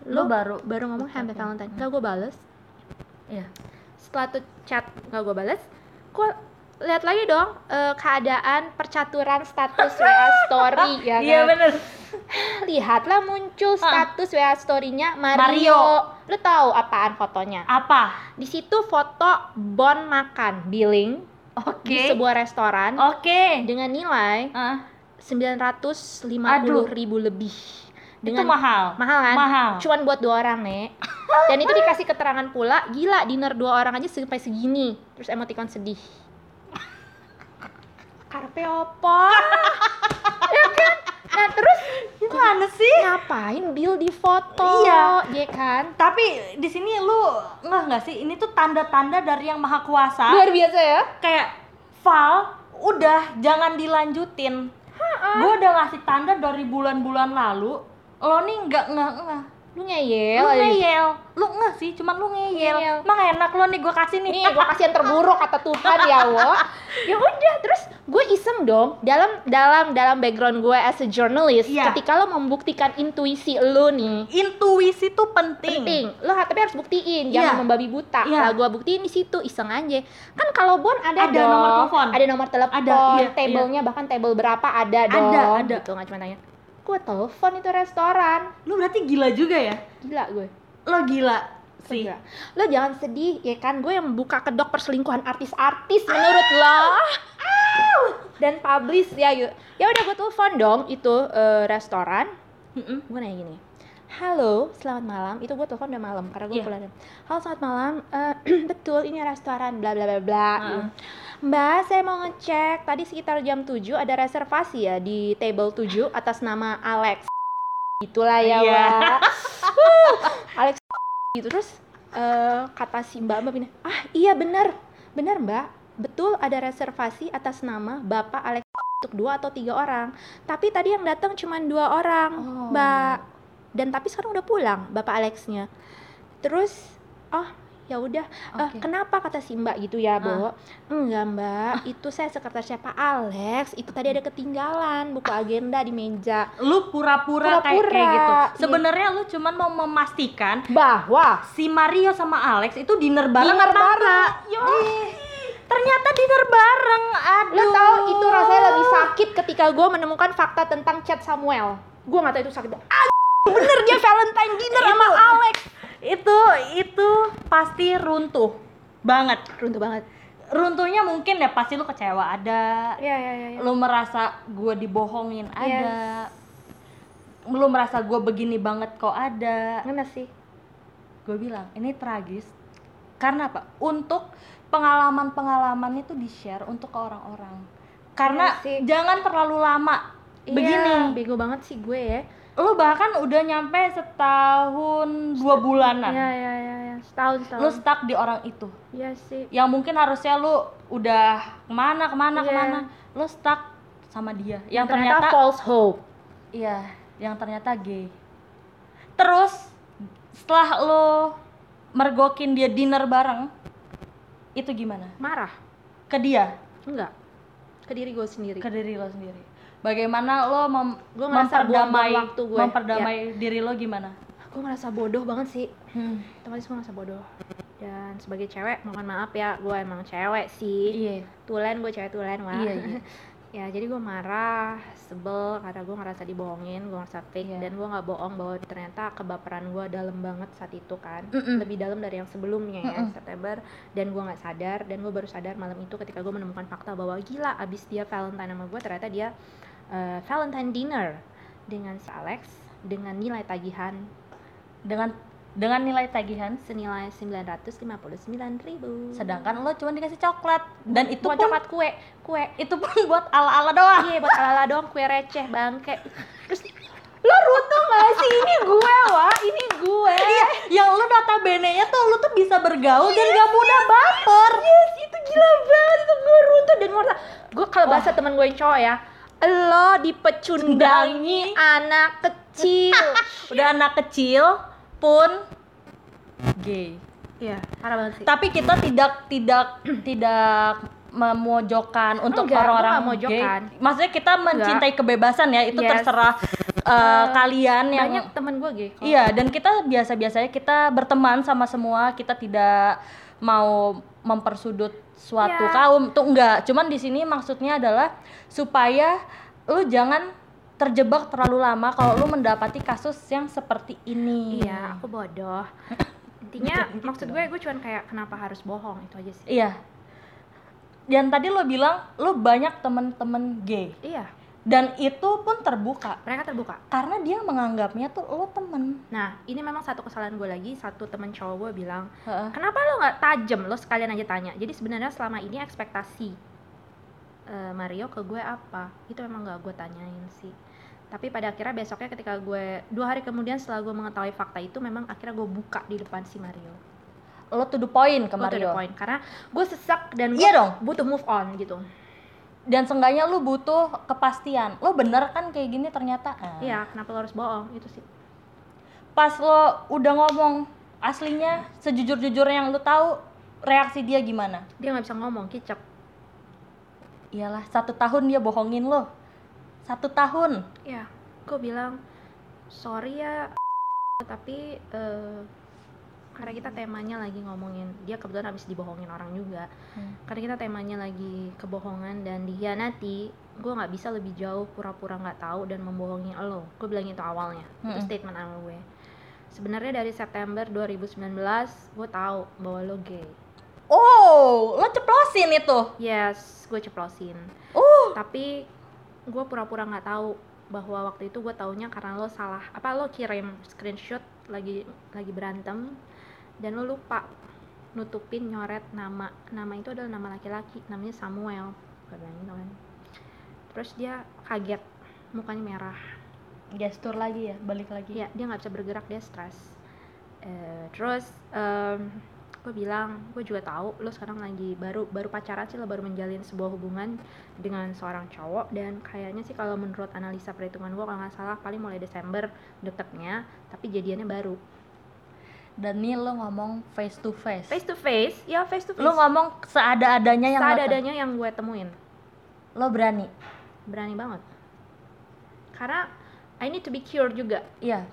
Lo lo baru baru ngomong Happy. Valentine. Gak gue bales. Iya. Setelah tuh chat gak gue bales, gue lihat lagi dong eh, keadaan percaturan status WA story <laughs> ya kan. Iya bener. Lihatlah muncul status WA story-nya Mario. Mario. Lo tahu apaan fotonya? Apa? Di situ foto Bon makan billing Oke. di sebuah restoran Oke. dengan nilai Ah, 950 Aduh. ribu lebih. itu Dengan mahal. mahal kan? Mahal. Cuman buat dua orang, Nek. Dan itu <laughs> dikasih keterangan pula, gila dinner dua orang aja sampai segini. Terus emoticon sedih. Karpe opo? <laughs> ya kan? Nah, terus Gimana sih? ngapain Bill di foto? Iya. ya kan? Tapi di sini lu nggak nggak sih? Ini tuh tanda-tanda dari yang maha kuasa. Luar biasa ya? Kayak Val, udah jangan dilanjutin. Gue udah ngasih tanda dari bulan-bulan lalu. Lo nih nggak nggak nggak. Lu ngeyel. Lu ngeyel. Lu nggak sih? Cuman lu ngeyel. Ngeyel. Emang enak lo nih gue kasih nih. nih gue kasih yang terburuk kata Tuhan ya wo <laughs> ya udah terus gue iseng dong dalam dalam dalam background gue as a journalist Iya. ketika lo membuktikan intuisi lo nih Intuisi tuh penting. penting lo tapi harus buktiin Iya. jangan membabi buta Iya. lah gue buktiin di situ iseng aja kan kalau bon ada, Ada dong nomor telepon. ada nomor telepon Ada, iya, tablenya bahkan table berapa ada Ada, dong ada. gitu nggak cuma tanya gue telepon itu restoran Lu berarti gila juga ya? gila gue Lo gila sih. Gila. Lo jangan sedih, ya kan? Gue yang membuka kedok perselingkuhan artis-artis menurut lo. Dan publish ya, yuk. Ya udah gue telepon dong itu eh, restoran. Mm-mm. Gue nanya gini. Halo, selamat malam. Itu gue telepon udah malam karena gue Iya. pulang. Halo, selamat malam. Eh, <clears throat> betul, ini restoran bla bla bla bla. Heeh. Mbak, saya mau ngecek. Tadi sekitar jam 7 ada reservasi ya di table 7 atas nama Alex. Itulah ya. Mbak. Huh, Alex gitu terus eh, kata si Mbak Mbak ini, "Ah, iya benar. Benar, Mbak. Betul ada reservasi atas nama Bapak Alex untuk dua atau tiga orang. Tapi tadi yang datang cuma dua orang, Oh. Mbak. Dan tapi sekarang udah pulang Bapak Alexnya. Terus, oh ya udah Eh, Oke. kenapa kata si mbak gitu ya Bo? Enggak mbak. Itu saya sekretarisnya Pak Alex. Itu tadi ada ketinggalan buku agenda di meja. Lu pura-pura kayak, kayak gitu. iya. Sebenarnya lu cuman mau memastikan bahwa si Mario sama Alex itu dinner bareng Dinner bareng. Ih, Ternyata dinner bareng. Aduh. lo tahu itu rasanya lebih sakit ketika gue menemukan fakta tentang chat Samuel. Gue nggak tahu itu sakit. Ah, bener dia Valentine dinner sama Alex Itu itu pasti runtuh banget. runtuh banget Runtuhnya mungkin ya pasti lu kecewa ada. ya ya ya, ya. Lu merasa gue dibohongin ada. Lu merasa gue begini banget kok ada. Gimana sih gue bilang ini tragis karena apa untuk pengalaman-pengalaman itu di share untuk ke orang-orang karena Iya sih. jangan terlalu lama Iya, begini bego banget sih gue ya lu bahkan udah nyampe setahun dua bulanan. Iya iya iya ya. setahun lu setahun stuck di orang itu. Iya sih. Yang mungkin harusnya lu udah ke mana ke mana Iya. ke mana lu stuck sama dia. Yang ternyata, ternyata, false hope. Iya yang ternyata gay. Terus setelah lu mergokin dia dinner bareng itu gimana? Marah. Ke dia? Enggak. Ke diri gue sendiri. Ke diri lo sendiri bagaimana lo mem- Gua memperdamai waktu gue. memperdamai diri lo gimana gue ngerasa bodoh banget sih hmm. otomatis gue ngerasa bodoh dan sebagai cewek mohon maaf ya gue emang cewek sih iya tulen gue cewek tulen wah Iya, iya. <laughs> ya jadi gue marah sebel karena gue ngerasa dibohongin gue ngerasa fake Iya. dan gue nggak bohong bahwa ternyata kebaperan gue dalam banget saat itu kan Mm-mm. lebih dalam dari yang sebelumnya ya Mm-mm. September dan gue nggak sadar dan gue baru sadar malam itu ketika gue menemukan fakta bahwa gila abis dia Valentine sama gue ternyata dia eh, Valentine dinner dengan si Alex dengan nilai tagihan. Dengan dengan nilai tagihan? Senilai 959.000 ribu. Sedangkan lo cuma dikasih coklat. Dan itu bukan pun coklat kue. Kue. Itu pun <laughs> buat ala-ala doang. Iya buat ala-ala doang. Kue receh bangke. Terus lo runtuh gak sih? Ini gue wah. Ini gue. Iya. Yang lo notabene nya tuh lo tuh bisa bergaul dan gak mudah baper. Yes itu gila banget. Itu gue runtuh dan gue gue kalau bahasa teman gue yang cowok ya lo dipecundangi anak kecil <laughs> udah anak kecil pun gay iya parah banget sih tapi kita tidak tidak tidak memojokkan untuk Enggak, orang-orang gay. Maksudnya kita mencintai kebebasan ya, itu Yes. terserah uh, kalian yang banyak teman gue gay. Iya, dan kita biasa-biasanya kita berteman sama semua, kita tidak mau mempersudut suatu Iya. kaum. Tuh enggak, cuman di sini maksudnya adalah supaya lu jangan terjebak terlalu lama kalau lu mendapati kasus yang seperti ini. iya aku bodoh intinya maksud gue gue cuman kayak kenapa harus bohong itu aja sih Iya. Dan tadi lo bilang lo banyak temen-temen gay iya dan itu pun terbuka. Mereka terbuka. Karena dia menganggapnya tuh lo temen. nah ini memang satu kesalahan gue lagi. Satu teman cowok gue bilang Heeh. kenapa lo nggak tajem lo sekalian aja tanya. Jadi sebenarnya selama ini ekspektasi eh, Mario ke gue apa? Itu emang nggak gue tanyain sih. Tapi pada akhirnya besoknya ketika gue dua hari kemudian setelah gue mengetahui fakta itu memang akhirnya gue buka di depan si Mario. Lo to the point ke Gue to the Mario. point. Karena gue sesak dan gue Iya dong. butuh move on gitu Dan seenggaknya lo butuh kepastian. Lo bener kan kayak gini ternyata. Ah. iya kenapa lo harus bohong itu sih Pas lo udah ngomong aslinya sejujur-jujurnya yang lo tahu reaksi dia gimana? dia nggak bisa ngomong kicap Iyalah satu tahun dia bohongin lo. Satu tahun. ya gue bilang sorry ya tapi eh, karena kita temanya lagi ngomongin dia kebetulan habis dibohongin orang juga Hmm. karena kita temanya lagi kebohongan dan dihianati gue nggak bisa lebih jauh pura-pura nggak tahu dan membohongi lo gue bilang itu awalnya itu Mm-mm. statement awal gue sebenarnya dari September 2019 gue tahu bahwa lo gay Oh, lo ceplosin itu. yes gue ceplosin Uh, tapi gue pura-pura nggak tahu bahwa waktu itu gue taunya karena lo salah apa lo kirim screenshot lagi lagi berantem dan lo lupa nutupin nyoret nama. Nama itu adalah nama laki-laki namanya Samuel. Gitu kan terus dia kaget mukanya merah. Gestur lagi ya, balik lagi. ya dia nggak bisa bergerak dia stres. Eh, terus gue bilang gue juga tahu lo sekarang lagi baru baru pacaran sih lo baru menjalin sebuah hubungan dengan seorang cowok. Dan kayaknya sih kalau menurut analisa perhitungan gue kalau nggak salah paling mulai Desember deketnya tapi jadiannya baru Dan nih lo ngomong face to face. face to face ya face to face Lo ngomong seada-adanya yang seadanya yang gue temuin Lo berani. berani banget karena I need to be cured juga Iya.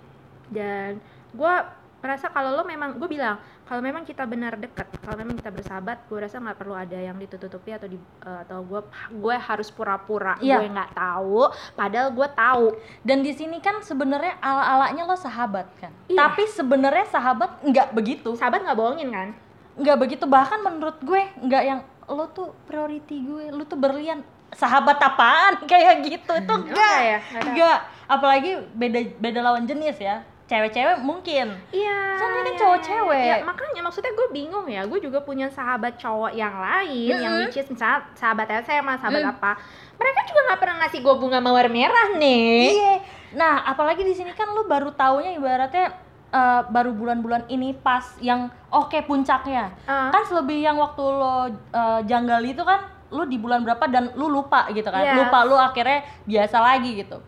dan gue merasa kalau lo memang gue bilang kalau memang kita benar dekat kalau memang kita bersahabat gue rasa nggak perlu ada yang ditutupi atau di eh, atau gue gue harus pura-pura Iya. gue nggak tahu padahal gue tahu Dan di sini kan sebenarnya ala-alanya lo sahabat kan. Iya. Tapi sebenarnya sahabat nggak begitu. sahabat nggak bohongin kan Nggak begitu bahkan menurut gue nggak yang lo tuh priority gue, lo tuh berlian. Sahabat apaan <laughs> kayak gitu itu enggak. ya Nggak tahu. Enggak, apalagi beda beda lawan jenis ya. Cewek-cewek mungkin Iya. Soalnya kan iya, cowok iya. cewek. Ya, makanya maksudnya gue bingung ya. Gue juga punya sahabat cowok yang lain yang Mm-mm. which is misalnya sahabat SMA, sahabat Mm. apa. Mereka juga nggak pernah ngasih gue bunga mawar merah nih. Iya. Nah, apalagi di sini kan lu baru taunya ibaratnya eh, baru bulan-bulan ini pas yang oke puncaknya. Ah. Kan selebih yang waktu lo eh, janggal itu kan lu di bulan berapa dan lu lupa gitu kan. Yes. Lupa lu akhirnya biasa lagi gitu.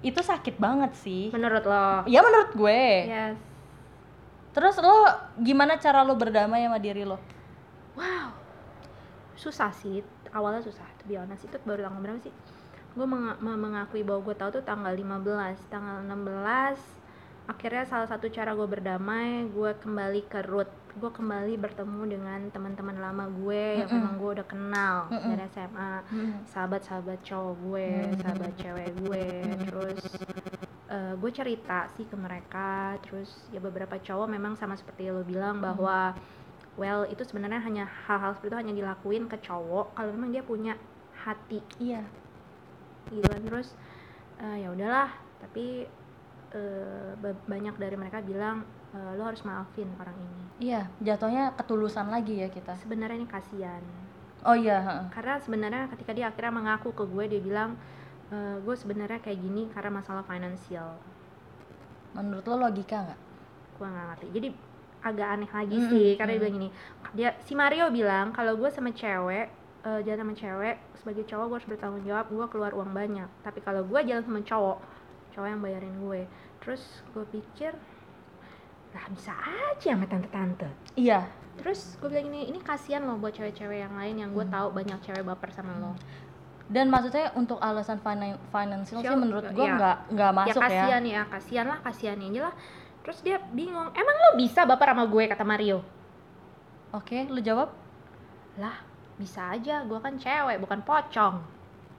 Itu sakit banget sih. Menurut lo? Ya menurut gue. Yes. Terus lo gimana cara lo berdamai sama diri lo? Wow. Susah sih. Awalnya susah. To be honest itu baru tanggal berapa sih? Gue mengakui bahwa gue tahu tuh tanggal 15, tanggal 16 akhirnya salah satu cara gue berdamai gue kembali ke root. Gue kembali bertemu dengan teman-teman lama gue yang memang gue udah kenal dari SMA sahabat-sahabat cowok gue sahabat cewek gue terus eh, gue cerita sih ke mereka. Terus ya beberapa cowok memang sama seperti lo bilang bahwa well itu sebenarnya hanya hal-hal seperti itu hanya dilakuin ke cowok kalau memang dia punya hati. Iya. gitu. Kan terus eh, ya udahlah. Tapi ba- banyak dari mereka bilang eh, lo harus maafin orang ini Iya, jatuhnya ketulusan lagi ya kita. sebenarnya ini kasihan Oh iya, karena sebenarnya ketika dia akhirnya mengaku ke gue dia bilang "Eh, gue sebenarnya kayak gini karena masalah finansial menurut lo logika nggak? gue nggak ngerti jadi agak aneh lagi Mm-mm, sih karena dia mm. bilang gini dia si Mario bilang kalau gue sama cewek eh, jalan sama cewek sebagai cowok gue harus bertanggung jawab gue keluar uang banyak tapi kalau gue jalan sama cowok cowok yang bayarin gue terus gue pikir lah bisa aja sama tante-tante Iya. terus gue bilang ini ini kasihan loh buat cewek-cewek yang lain yang gue Hmm. tahu banyak cewek baper sama lo Dan maksudnya untuk alasan finan financial sih menurut gua iya. nggak nggak ya masuk ya. kasihan ya kasihan lah kasihan aja lah terus dia bingung emang lo bisa baper sama gue kata Mario Oke, lu jawab? lah bisa aja gue kan cewek bukan pocong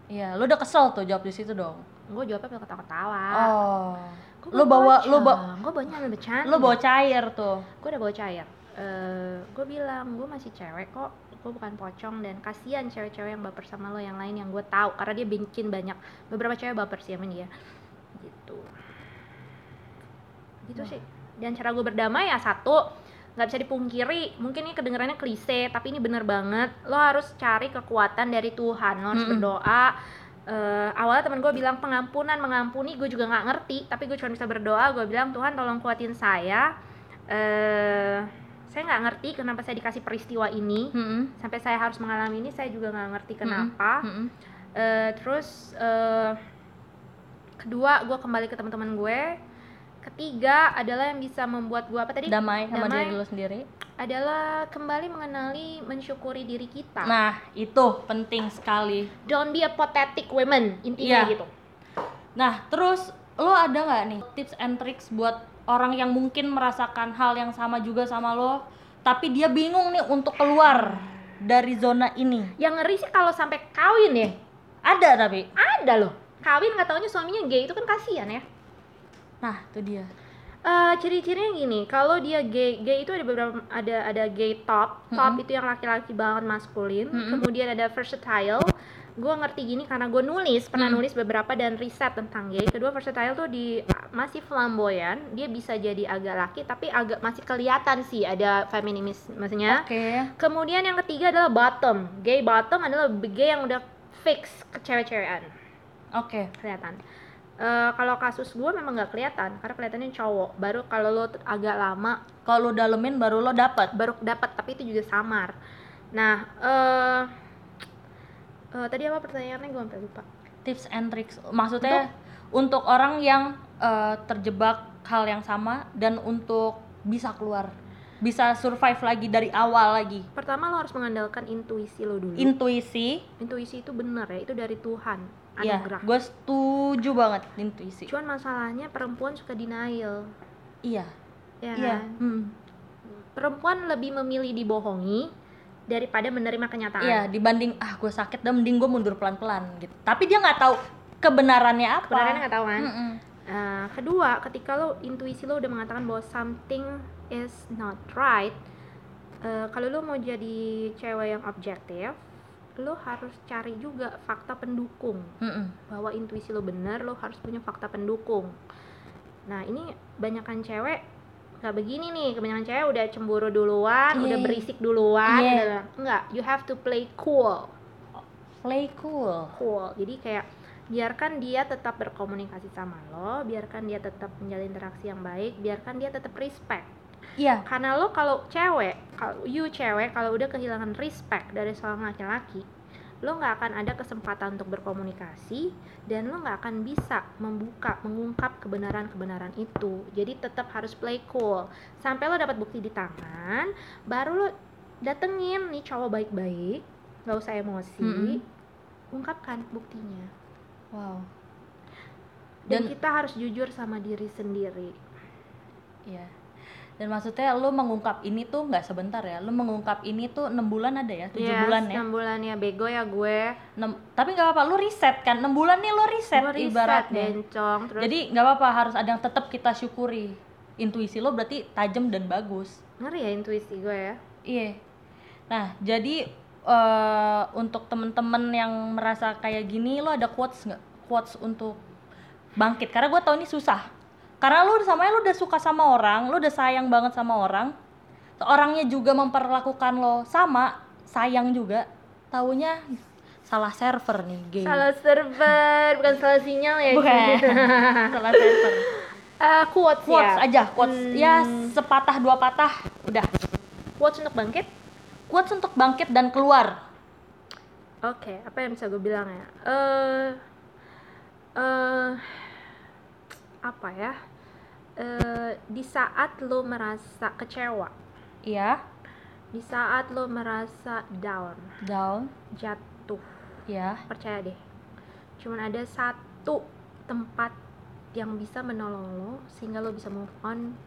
Iya, lu udah kesel tuh jawab di situ dong. Gue jawabnya pakai ketawa-ketawa. Oh. Gua Lu bukan bawa lu pocong, bawa gue bawanya ambil bercanda. lu bawa cair tuh. gue udah bawa cair. Eh, gue bilang gue masih cewek kok. Gue bukan pocong dan kasihan cewek-cewek yang baper sama lo yang lain yang gue tahu. Karena dia bikin banyak beberapa cewek baper sih sama dia. Gitu. Gitu sih. Dan cara gue berdamai ya satu nggak bisa dipungkiri. Mungkin ini kedengarannya klise tapi ini bener banget. Lo harus cari kekuatan dari Tuhan. Lo harus Mm-mm. berdoa Eh, awalnya temen gue bilang pengampunan mengampuni gue juga nggak ngerti tapi gue cuma bisa berdoa gue bilang Tuhan tolong kuatin saya eh saya nggak ngerti kenapa saya dikasih peristiwa ini Mm-mm. sampai saya harus mengalami ini saya juga nggak ngerti kenapa Mm-mm. Eh, terus eh, kedua gue kembali ke teman-teman gue ketiga adalah yang bisa membuat gue apa tadi Damai sama Damai. diri lu sendiri. Adalah kembali mengenali mensyukuri diri kita Nah, itu penting sekali. don't be a pathetic woman intinya Iya. gitu Nah, terus lo ada nggak nih tips and tricks buat orang yang mungkin merasakan hal yang sama juga sama lo, tapi dia bingung nih untuk keluar dari zona ini? yang ngeri sih kalau sampai kawin ya Ada tapi. ada loh kawin nggak taunya suaminya gay itu kan kasihan ya Nah, itu dia. Eh, ciri-cirinya gini, kalau dia gay, gay itu ada beberapa ada ada gay top, top Mm-mm. itu yang laki-laki banget maskulin. Mm-mm. Kemudian ada versatile. Gue ngerti gini karena gue nulis, pernah Mm. nulis beberapa dan riset tentang gay. Kedua versatile tuh di masih flamboyan, dia bisa jadi agak laki tapi agak masih kelihatan sih ada feminismenya. Oke. Kemudian yang ketiga adalah bottom. Gay bottom adalah gay yang udah fix ke cewek-cewekan Oke. kelihatan. Eh, kalau kasus gue memang nggak kelihatan karena kelihatannya cowok. Baru kalau lo agak lama Kalau lo dalemin baru lo dapet. baru dapat tapi itu juga samar. Nah, eh eh, tadi apa pertanyaannya gue sampai lupa. Tips and tricks. Maksudnya untuk, orang yang eh, terjebak hal yang sama dan untuk bisa keluar, bisa survive lagi dari awal lagi. Pertama lo harus mengandalkan intuisi lo dulu. Intuisi. intuisi itu bener ya, itu dari Tuhan. Ya, Anugerah. gue setuju banget intuisi. Cuman masalahnya perempuan suka denial. Iya. Ya Iya. kan? Hmm. Perempuan lebih memilih dibohongi daripada menerima kenyataan. Iya, dibanding ah gue sakit dan mending gue mundur pelan-pelan gitu. Tapi dia nggak tahu kebenarannya apa. Kebenarannya nggak tahu kan? Uh, kedua, ketika lo intuisi lo udah mengatakan bahwa something is not right, uh, kalau lo mau jadi cewek yang objektif, lo harus cari juga fakta pendukung Mm-mm. bahwa intuisi lo benar, lo harus punya fakta pendukung. nah ini banyakan cewek nggak begini nih kebanyakan cewek udah cemburu duluan Iya. udah berisik duluan Iya. udah- enggak you have to play cool play cool cool jadi kayak biarkan dia tetap berkomunikasi sama lo biarkan dia tetap menjalin interaksi yang baik biarkan dia tetap respect iya. Karena lo kalau cewek kalau you cewek kalau udah kehilangan respect dari seorang laki-laki lo nggak akan ada kesempatan untuk berkomunikasi dan lo nggak akan bisa membuka mengungkap kebenaran-kebenaran itu. Jadi tetap harus play cool. Sampai lo dapat bukti di tangan baru lo datengin nih cowok baik-baik nggak usah emosi Mm-mm. ungkapkan buktinya. Wow. Dan, Dan- kita harus jujur sama diri sendiri. Iya dan maksudnya lu mengungkap ini tuh nggak sebentar ya lu mengungkap ini tuh enam bulan ada ya tujuh Yes, bulan ya? enam bulan ya bego ya gue. Enam- tapi nggak apa-apa lu riset kan enam bulan nih lu riset Gue riset, ibaratnya. bencong terus jadi nggak apa-apa harus ada yang tetap kita syukuri. Intuisi lo berarti tajam dan bagus. Ngeri ya intuisi gue ya. Iya. Nah jadi eh, untuk temen-temen yang merasa kayak gini lo ada quotes nggak? Quotes untuk bangkit karena gue tau ini susah karena lu sama lu udah suka sama orang lu udah sayang banget sama orang orangnya juga memperlakukan lo sama sayang juga taunya salah server nih gay salah server bukan salah sinyal ya bukan. <laughs> salah server. Eh, quotes, quotes ya aja quotes. Ya Hmm. sepatah dua patah udah. Quotes untuk bangkit? Quotes untuk bangkit dan keluar. Oke apa yang bisa gue bilang ya? Eh eh apa ya Eh, di saat lo merasa kecewa. Iya. Di saat lo merasa down. Down. Jatuh. Ya percaya deh. Cuman ada satu tempat yang bisa menolong lo sehingga lo bisa move on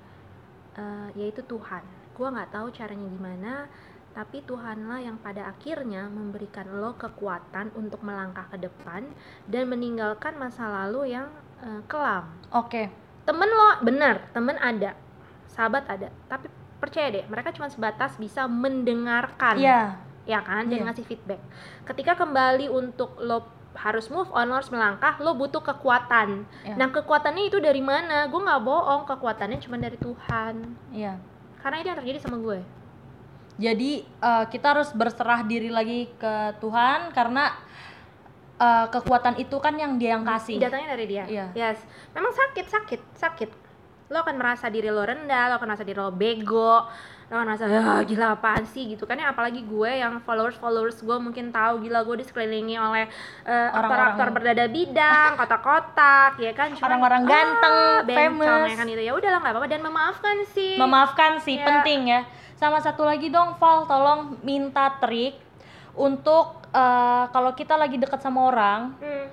eh, yaitu Tuhan. Gua nggak tahu caranya gimana tapi Tuhanlah yang pada akhirnya memberikan lo kekuatan untuk melangkah ke depan dan meninggalkan masa lalu yang eh, kelam. Oke temen lo benar temen ada sahabat ada tapi percaya deh mereka cuma sebatas bisa mendengarkan. Iya. Ya kan? Dan Iya. ngasih feedback. Ketika kembali untuk lo harus move on lo harus melangkah lo butuh kekuatan. Iya. nah kekuatannya itu dari mana? Gue nggak bohong kekuatannya cuma dari Tuhan. Iya. Karena itu yang terjadi sama gue. Jadi eh, kita harus berserah diri lagi ke Tuhan karena eh, kekuatan itu kan yang dia yang kasih. Datangnya dari dia. Iya. yes. Memang sakit sakit sakit. Lo akan merasa diri lo rendah lo akan merasa diri lo bego lo akan merasa ah gila apaan sih? Gitu kan ya apalagi gue yang followers followers gue mungkin tahu gila gue disekelilingi oleh eh, Orang-orang- aktor-aktor berdada bidang <laughs> kotak-kotak ya kan? Cuman, Orang-orang ganteng, bencong, famous. ya kan itu ya udahlah nggak apa-apa. Dan memaafkan sih. Memaafkan sih Iya. penting ya. Sama satu lagi dong Val tolong minta trik untuk eh, kalau kita lagi dekat sama orang Hmm.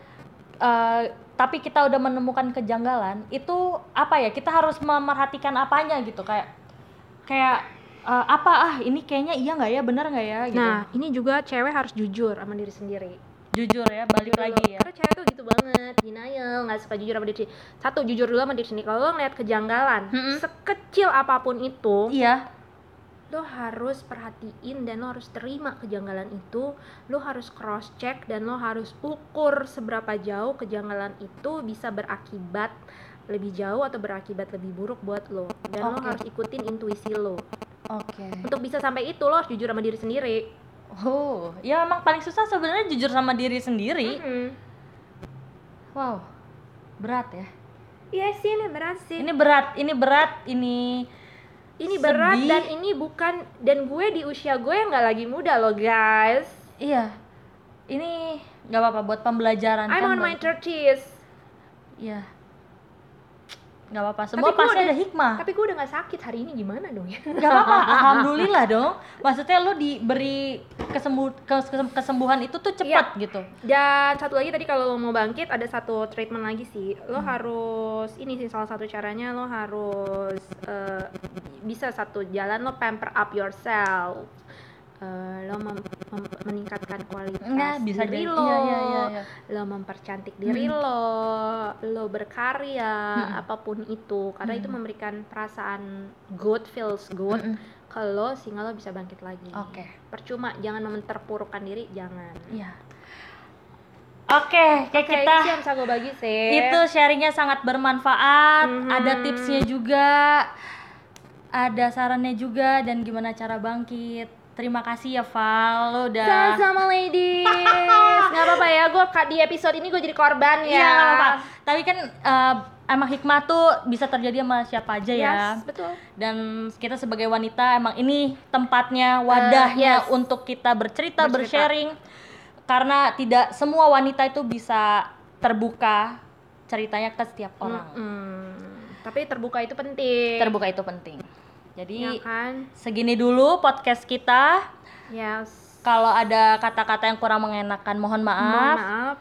eh, tapi kita udah menemukan kejanggalan itu apa ya kita harus memerhatikan apanya gitu kayak kayak eh, apa ah ini kayaknya iya nggak ya benar nggak ya gitu nah ini juga cewek harus jujur sama diri sendiri jujur ya balik lagi ya Karena cewek tuh gitu banget, denial, nggak suka jujur sama diri sendiri. Satu, jujur dulu sama diri sendiri. Kalau lo ngeliat kejanggalan, Mm-mm. sekecil apa pun itu, iya lo harus perhatiin dan lo harus terima kejanggalan itu. Lo harus cross check dan lo harus ukur seberapa jauh kejanggalan itu bisa berakibat lebih jauh atau berakibat lebih buruk buat lo. Dan lo Oke. harus ikutin intuisi lo. oke Untuk bisa sampai itu lo harus jujur sama diri sendiri. oh ya emang paling susah sebenarnya jujur sama diri sendiri Mhm. wow berat ya Iya sih ini berat sih. ini berat ini berat ini ini berat sedih. dan ini bukan dan gue di usia gue yang nggak lagi muda loh guys. Iya. Ini nggak apa-apa buat pembelajaran I'm kan on my buat- 30s iya nggak apa-apa. Semua gue pasti udah- ada hikmah. tapi gue udah nggak sakit hari ini gimana dong ya? Nggak apa-apa. <laughs> Alhamdulillah dong. Maksudnya lu diberi kesembuh kes- kes- kesembuhan itu tuh cepat gitu. Dan satu lagi tadi kalau lo mau bangkit ada satu treatment lagi sih. Lo harus ini sih salah satu caranya lo harus eh, bisa satu jalan lo pamper up yourself Eh, lo mem- mem- meningkatkan kualitas nggak bisa diri lo iya iya iya, iya. lo mempercantik diri lo, lo berkarya, Hmm. apa pun itu, karena itu Hmm. memberikan perasaan good, feels good ke lo sehingga lo bisa bangkit lagi. oke Percuma, jangan memterpurukkan diri, jangan. Iya. Oke, kayak Oke, kita itu yang bisa gue bagi sih. itu sharingnya sangat bermanfaat, Mhm. ada tipsnya juga, ada sarannya juga dan gimana cara bangkit. Terima kasih ya Val, lo udah Sama-sama ladies. <laughs> Gak apa-apa ya, gue di episode ini gue jadi korban ya. Iya, apa-apa. Tapi kan eh, emang hikmah tuh bisa terjadi sama siapa aja ya. Yes, betul. Dan kita sebagai wanita emang ini tempatnya, wadahnya yes. untuk kita bercerita, Bercerita. bersharing. Karena tidak semua wanita itu bisa terbuka ceritanya ke setiap orang. Mm-mm. Tapi terbuka itu penting. Terbuka itu penting. Ya Jadi kan? segini dulu podcast kita. Yes. Kalau ada kata-kata yang kurang mengenakan mohon Mohon maaf. maaf.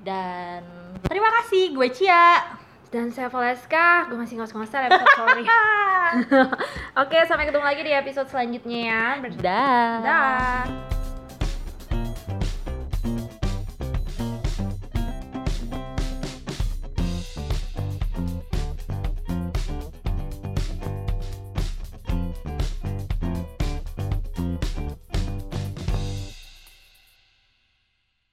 Dan terima kasih gue Cia. Dan saya Valeska, gue masih ngos-ngosan episode sorry. <laughs> <laughs> Oke, sampai ketemu lagi di episode selanjutnya ya. Dah. Dah.